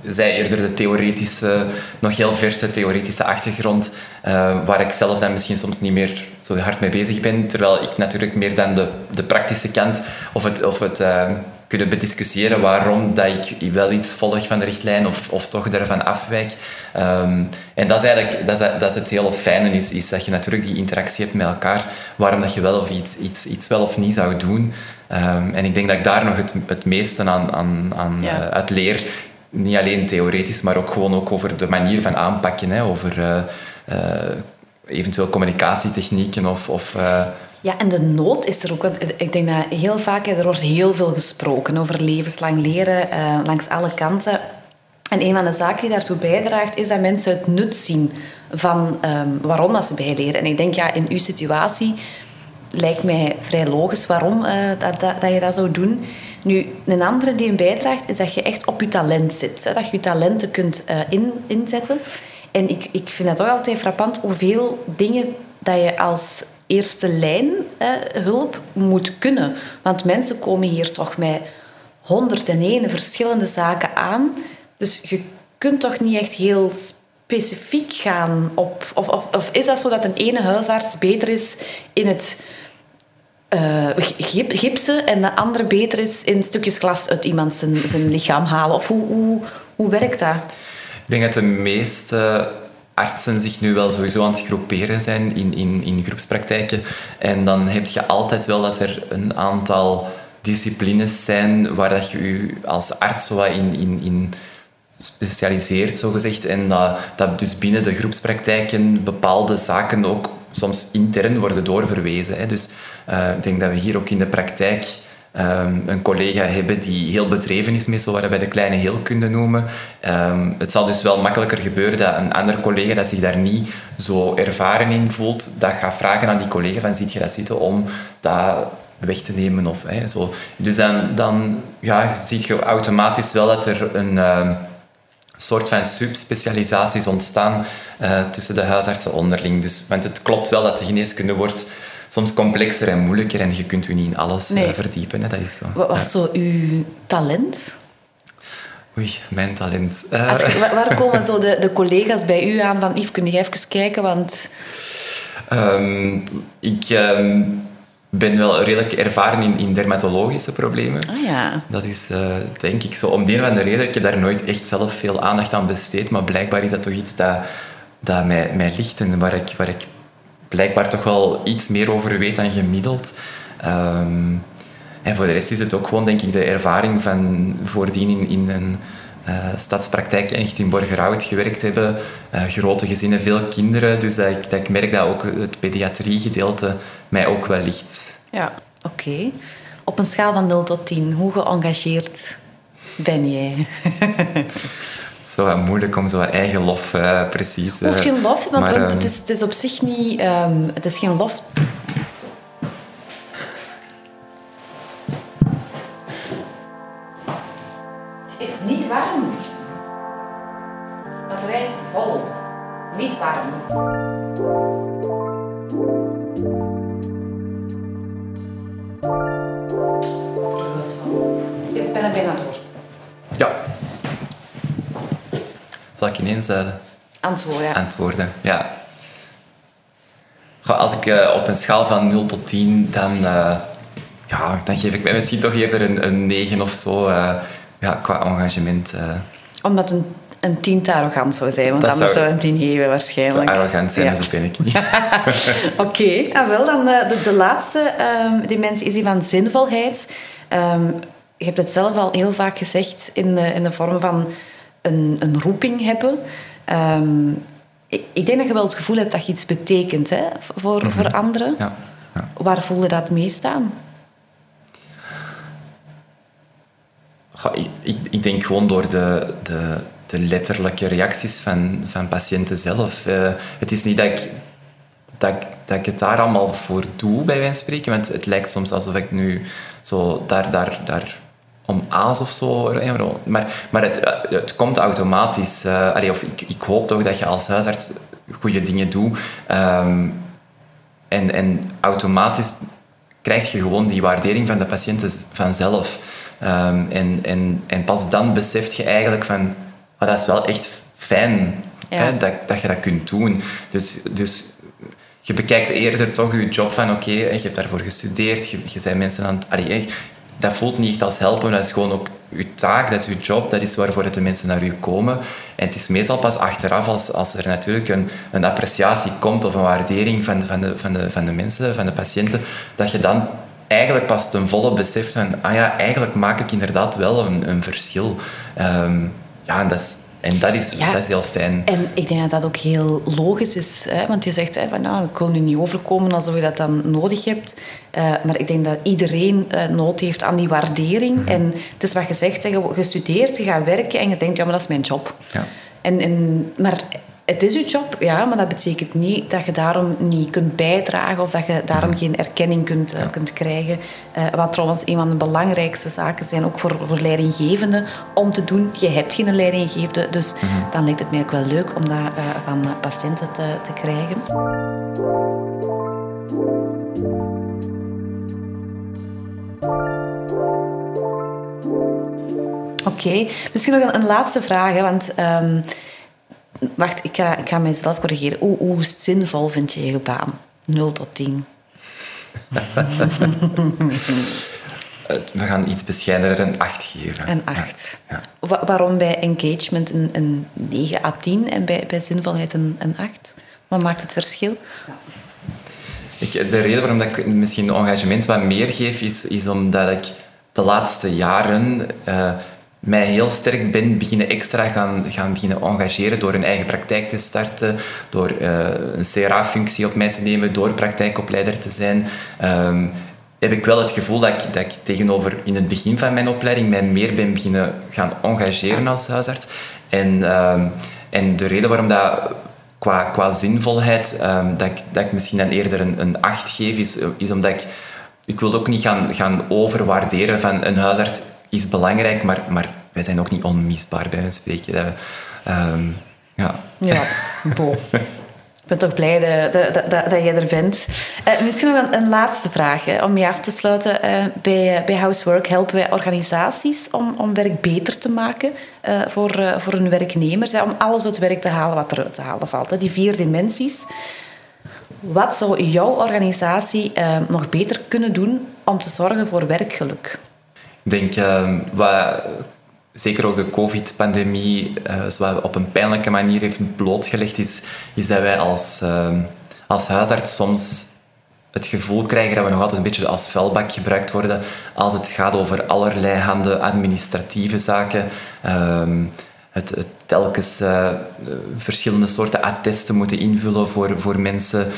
zij eerder de theoretische, nog heel verse theoretische achtergrond, uh, waar ik zelf dan misschien soms niet meer zo hard mee bezig ben, terwijl ik natuurlijk meer dan de, de praktische kant of het, of het uh, kunnen bediscussiëren waarom dat ik wel iets volg van de richtlijn of, of toch daarvan afwijk. Um, en dat is eigenlijk dat is, dat is het hele fijne, is, is dat je natuurlijk die interactie hebt met elkaar, waarom dat je wel of iets, iets, iets wel of niet zou doen. Um, en ik denk dat ik daar nog het, het meeste aan, aan, aan ja. uh, uit leer. Niet alleen theoretisch, maar ook gewoon ook over de manier van aanpakken. Hè, over uh, uh, eventueel communicatietechnieken of... of ja, en de nood is er ook. Ik denk dat heel vaak, er wordt heel veel gesproken over levenslang leren langs alle kanten. En een van de zaken die daartoe bijdraagt, is dat mensen het nut zien van um, waarom dat ze bijleren. En ik denk, ja, in uw situatie lijkt mij vrij logisch waarom dat, dat, je dat zou doen. Nu, een andere die een bijdraagt, is dat je echt op je talent zit. Hè? Dat je je talenten kunt in, inzetten. En ik, ik vind het toch altijd frappant hoeveel dingen dat je als eerste lijn eh, hulp moet kunnen. Want mensen komen hier toch met 101 verschillende zaken aan. Dus je kunt toch niet echt heel specifiek gaan op... Of, of, of is dat zo dat een ene huisarts beter is in het uh, gipsen en de andere beter is in stukjes glas uit iemand zijn, zijn lichaam halen? Of hoe, hoe, hoe werkt dat? Ik denk dat de meeste artsen zich nu wel sowieso aan het groeperen zijn in, in, in groepspraktijken. En dan heb je altijd wel dat er een aantal disciplines zijn waar dat je je als arts zo in, in, in specialiseert, zogezegd. En dat, dat dus binnen de groepspraktijken bepaalde zaken ook soms intern worden doorverwezen. Hè. Dus uh, ik denk dat we hier ook in de praktijk um, een collega hebben die heel bedreven is zo wat wij de kleine heelkunde noemen. Um, het zal dus wel makkelijker gebeuren dat een andere collega dat zich daar niet zo ervaren in voelt, dat gaat vragen aan die collega van ziet je dat zitten om dat weg te nemen of hè, zo. Dus dan, dan ja, zie je automatisch wel dat er een... Uh, soort van subspecialisaties ontstaan uh, tussen de huisartsen onderling. Dus, want het klopt wel dat de geneeskunde wordt soms complexer en moeilijker en je kunt u niet in alles nee. uh, verdiepen. Hè. Dat is zo. Wat was ja. zo uw talent? Oei, mijn talent. Uh. Je, waar komen zo de, de collega's bij u aan van Yves, kun je even kijken? Want... Um, ik... Um, ben wel redelijk ervaren in, in dermatologische problemen. Ah, ja. Dat is uh, denk ik zo. Om de een of andere reden, ik heb daar nooit echt zelf veel aandacht aan besteed, maar blijkbaar is dat toch iets dat, dat mij, mij ligt en waar ik, waar ik blijkbaar toch wel iets meer over weet dan gemiddeld. Um, en voor de rest is het ook gewoon, denk ik, de ervaring van voordien in, in een stadspraktijk echt in Borgerhout gewerkt hebben. Uh, grote gezinnen, veel kinderen. Dus dat ik, dat ik merk dat ook het pediatrie-gedeelte mij ook wel ligt. Ja, oké. Okay. Op een schaal van 0 tot 10, hoe geëngageerd ben jij? zo wat moeilijk om zo eigen lof uh, precies... Hoeft geen lof, want, maar, want het, is, het is op zich niet... Um, het is geen lof ik ineens uh, antwoorden? Antwoorden, ja. Goh, als ik uh, op een schaal van 0 tot 10, dan, uh, ja, dan geef ik mij misschien toch eerder een, een 9 of zo ja, qua engagement. Omdat een, een tien te arrogant zou zijn, want dat anders zou een tien geven waarschijnlijk. Te arrogant zijn, ja. zo ben ik niet. Oké, okay. ah, wel dan de, de, de laatste um, dimensie is die van zinvolheid. Um, je hebt het zelf al heel vaak gezegd in de, in de vorm van een, een roeping hebben. Um, ik, ik, denk dat je wel het gevoel hebt dat je iets betekent hè, voor, mm -hmm. voor anderen. Ja. Ja. Waar voel je dat meest aan? ik, ik, ik, denk gewoon door de, de, de, letterlijke reacties van, van patiënten zelf. Uh, het is niet dat ik, dat, dat ik het daar allemaal voor doe, bij wijze van spreken. Want het lijkt soms alsof ik nu zo daar, daar, daar om aas of zo. Maar, maar het, eh, het komt automatisch. Uh, allee, of ik, ik hoop toch dat je als huisarts goede dingen doet. Um, en, en automatisch krijg je gewoon die waardering van de patiënten vanzelf. Um, en, en, en pas dan beseft je eigenlijk van... maar dat is wel echt fijn hè, dat, dat je dat kunt doen. Dus, dus je bekijkt eerder toch je job van oké, je hebt daarvoor gestudeerd, je, je bent mensen aan het... Allee, dat voelt niet echt als helpen, dat is gewoon ook je taak, dat is je job, dat is waarvoor de mensen naar u komen. En het is meestal pas achteraf, als, als er natuurlijk een, een appreciatie komt of een waardering van, van, de, van, de, van de mensen, van de patiënten, dat je dan eigenlijk pas ten volle beseft van, ah ja, eigenlijk maak ik inderdaad wel een, een verschil. Um, ja, en dat is, en dat is, dat is heel fijn. En ik denk dat dat ook heel logisch is. Hè? Want je zegt, hè, van, nou, ik wil nu niet overkomen alsof je dat dan nodig hebt. Uh, maar ik denk dat iedereen uh, nood heeft aan die waardering. Mm -hmm. En het is wat je zegt, hè, je studeert, je gaat werken en je denkt, ja, maar dat is mijn job. Ja. En, en, maar het is je job, ja, maar dat betekent niet dat je daarom niet kunt bijdragen of dat je daarom geen erkenning kunt, uh, kunt krijgen. Uh, wat trouwens een van de belangrijkste zaken zijn, ook voor, voor leidinggevenden, om te doen. Je hebt geen leidinggevende, dus mm -hmm. dan lijkt het mij ook wel leuk om dat uh, van patiënten te, te krijgen. Oké, okay. misschien nog een, een, laatste vraag, hè, want... Um, Wacht, ik ga, ik ga mijzelf corrigeren. Hoe, hoe zinvol vind je je baan? 0 tot 10. We gaan iets bescheidener een 8 geven. Een 8. Ja. Waarom bij engagement een, een 9 à 10 en bij, bij zinvolheid een, een 8? Wat maakt het verschil? Ja. Ik, de reden waarom ik misschien engagement wat meer geef, is, is omdat ik de laatste jaren uh, mij heel sterk ben beginnen extra gaan, gaan beginnen engageren door een eigen praktijk te starten, door uh, een CRA-functie op mij te nemen, door praktijkopleider te zijn. Um, heb ik wel het gevoel dat ik, dat ik tegenover in het begin van mijn opleiding mij meer ben beginnen gaan engageren als huisarts. En, um, en de reden waarom dat qua, qua zinvolheid, um, dat, ik, dat ik misschien dan eerder een, 8 geef, is, is omdat ik... Ik wil ook niet gaan, gaan overwaarderen van een huisarts is belangrijk, maar, maar wij zijn ook niet onmisbaar bij een spreken. Dat, ja, ja. Ik ben toch blij dat, dat, dat, je er bent. Uh, misschien nog een, een, laatste vraag om je af te sluiten. Uh, bij, bij Housework helpen wij organisaties om, om werk beter te maken voor, voor hun werknemers. Om alles uit werk te halen wat eruit te halen valt. Hè. Die vier dimensies. Wat zou jouw organisatie nog beter kunnen doen om te zorgen voor werkgeluk? Denk, ehm, wat, zeker ook de COVID-pandemie, uh, op een pijnlijke manier heeft blootgelegd, is, is dat wij als, uh, als huisarts soms het gevoel krijgen dat we nog altijd een beetje als vuilbak gebruikt worden als het gaat over allerlei handen administratieve zaken. Uh, het, telkens uh, verschillende soorten attesten moeten invullen voor, voor mensen.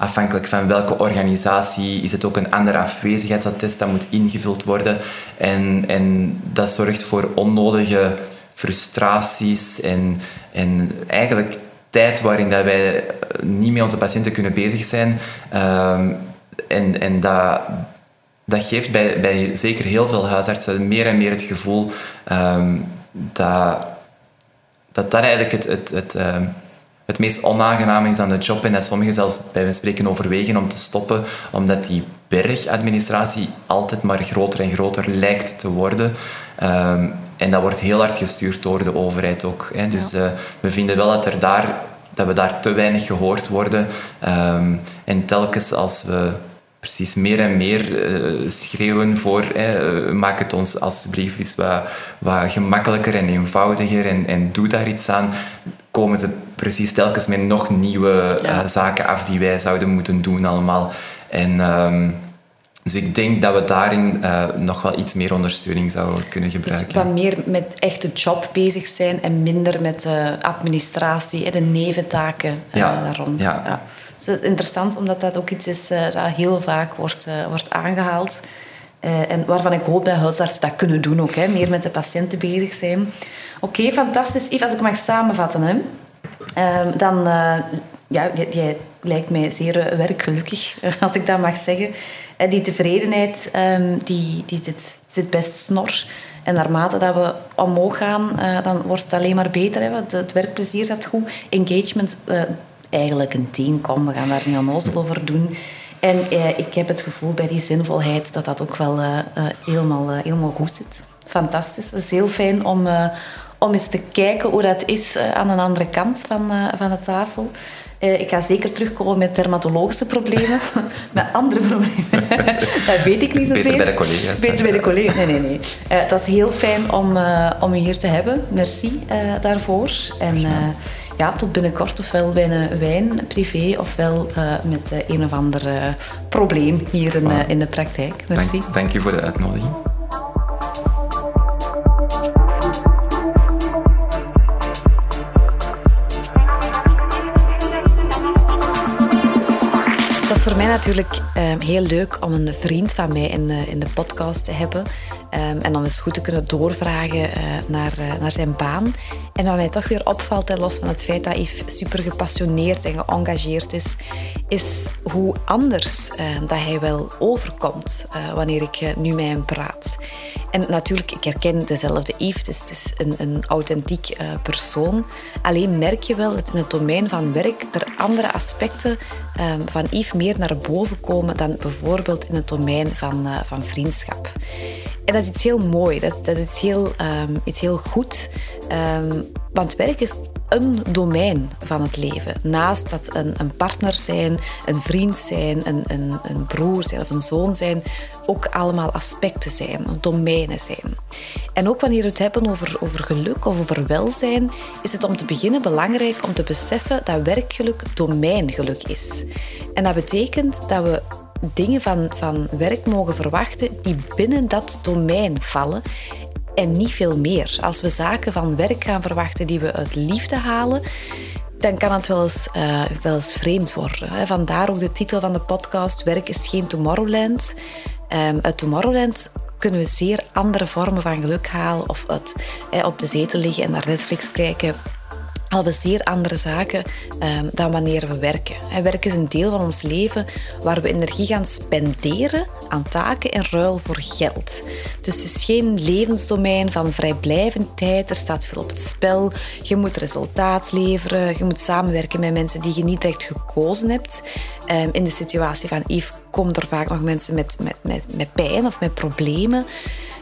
Afhankelijk van welke organisatie is het ook een ander afwezigheidsattest dat moet ingevuld worden. En, en dat zorgt voor onnodige frustraties en, en eigenlijk tijd waarin dat wij niet met onze patiënten kunnen bezig zijn. Um, en en dat, dat geeft bij, bij zeker heel veel huisartsen meer en meer het gevoel um, dat, dat dat eigenlijk het, het, het, uh, het meest onaangename is aan de job en dat sommigen zelfs bij wijze spreken overwegen om te stoppen, omdat die bergadministratie altijd maar groter en groter lijkt te worden. Um, en dat wordt heel hard gestuurd door de overheid ook. Hè. Dus uh, we vinden wel dat, er daar, dat we daar te weinig gehoord worden. Um, en telkens als we precies meer en meer uh, schreeuwen voor uh, maak het ons alsjeblieft eens wat, wat gemakkelijker en eenvoudiger en, en doe daar iets aan, komen ze precies telkens met nog nieuwe ja. uh, zaken af die wij zouden moeten doen allemaal. En, um, dus ik denk dat we daarin nog wel iets meer ondersteuning zouden kunnen gebruiken. Dus wat meer met echt de job bezig zijn en minder met de administratie en de neventaken ja. daar rond. Ja. ja. Dus het is interessant, omdat dat ook iets is dat heel vaak wordt, wordt aangehaald. Uh, en waarvan ik hoop dat huisartsen dat kunnen doen ook. Hè, meer met de patiënten bezig zijn. Oké, fantastisch. Yves, als ik mag samenvatten. Hè, uh, dan... ja, jij, lijkt mij zeer werkgelukkig, als ik dat mag zeggen. die tevredenheid um, die, die zit, zit best snor. En naarmate dat we omhoog gaan, dan wordt het alleen maar beter. Hè, het werkplezier zat goed. Engagement eigenlijk een tien. Kom, we gaan daar niet onnozel over doen. En eh, ik heb het gevoel bij die zinvolheid dat dat ook wel uh, uh, helemaal, helemaal goed zit. Fantastisch. Het is heel fijn om, om eens te kijken hoe dat is aan een andere kant van, van de tafel. ik ga zeker terugkomen met dermatologische problemen, met andere problemen. dat weet ik niet zo Beter bij de collega's. Beter bij de collega's. Nee, nee, nee. het was heel fijn om, om u hier te hebben. Merci daarvoor. En ja, tot binnenkort ofwel bij een wijn privé ofwel uh, met uh, een of ander uh, probleem hier in, in de praktijk. Merci. Dank, dank je voor de uitnodiging. Natuurlijk heel leuk om een vriend van mij in, in de podcast te hebben. Um, en dan eens goed te kunnen doorvragen uh, naar, uh, naar zijn baan. En wat mij toch weer opvalt, los van het feit dat Yves super gepassioneerd en geëngageerd is, is hoe anders uh, dat hij wel overkomt wanneer ik nu met hem praat. En natuurlijk, ik herken dezelfde Yves, dus het is een, een authentiek persoon. Alleen merk je wel dat in het domein van werk er andere aspecten um, van Yves meer naar boven komen dan bijvoorbeeld in het domein van, van vriendschap. En dat is iets heel mooi, dat, dat is heel, um, iets heel goed. Um, want werk is een domein van het leven. Naast dat een, een partner zijn, een vriend zijn, een, een, een, broer zijn of een zoon zijn, ook allemaal aspecten zijn, domeinen zijn. En ook wanneer we het hebben over, over geluk of over welzijn, is het om te beginnen belangrijk om te beseffen dat werkgeluk domeingeluk is. En dat betekent dat we dingen van, van werk mogen verwachten die binnen dat domein vallen en niet veel meer. Als we zaken van werk gaan verwachten die we uit liefde halen, dan kan het wel eens, uh, wel eens vreemd worden. Vandaar ook de titel van de podcast: Werk is geen Tomorrowland. Um, uit Tomorrowland kunnen we zeer andere vormen van geluk halen of uit, op de zetel liggen en naar Netflix kijken we zeer andere zaken um, dan wanneer we werken. En werk is een deel van ons leven waar we energie gaan spenderen aan taken in ruil voor geld. Dus het is geen levensdomein van vrijblijvendheid. Er staat veel op het spel. Je moet resultaat leveren. Je moet samenwerken met mensen die je niet echt gekozen hebt. Um, in de situatie van Yves komen er vaak nog mensen met, met, met, met pijn of met problemen.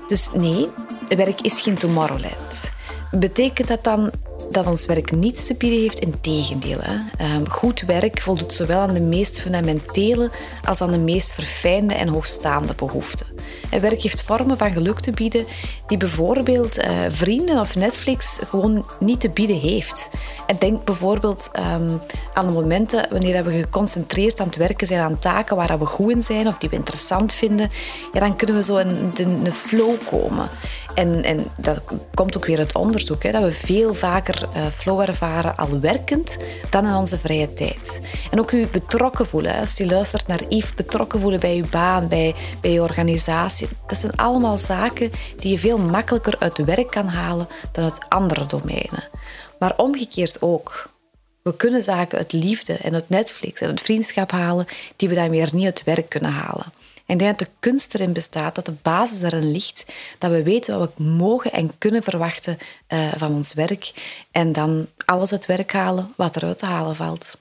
Dus nee, werk is geen Tomorrowland. Betekent dat dan dat ons werk niets te bieden heeft. Integendeel. Hè. Um, goed werk voldoet zowel aan de meest fundamentele als aan de meest verfijnde en hoogstaande behoeften. En werk heeft vormen van geluk te bieden die bijvoorbeeld uh, vrienden of Netflix gewoon niet te bieden heeft. En denk bijvoorbeeld um, aan de momenten wanneer we geconcentreerd aan het werken zijn aan taken waar we goed in zijn of die we interessant vinden. Ja, dan kunnen we zo in de flow komen. En, en dat komt ook weer uit onderzoek, hè, dat we veel vaker uh, flow ervaren al werkend dan in onze vrije tijd. En ook u betrokken voelen, als je luistert naar Yves, betrokken voelen bij je baan, bij, bij je organisatie. Dat zijn allemaal zaken die je veel makkelijker uit werk kan halen dan uit andere domeinen. Maar omgekeerd ook. We kunnen zaken uit liefde en uit Netflix en uit vriendschap halen die we dan weer niet uit werk kunnen halen. En ik denk dat de kunst erin bestaat, dat de basis daarin ligt, dat we weten wat we mogen en kunnen verwachten uh, van ons werk en dan alles uit werk halen wat eruit te halen valt.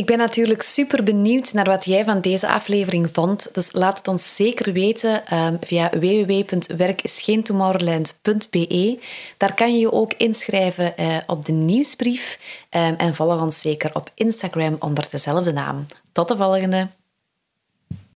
Ik ben natuurlijk super benieuwd naar wat jij van deze aflevering vond. Dus laat het ons zeker weten um, via www.werkisgeentomorrowland.be. Daar kan je je ook inschrijven uh, op de nieuwsbrief. Um, en volg ons zeker op Instagram onder dezelfde naam. Tot de volgende!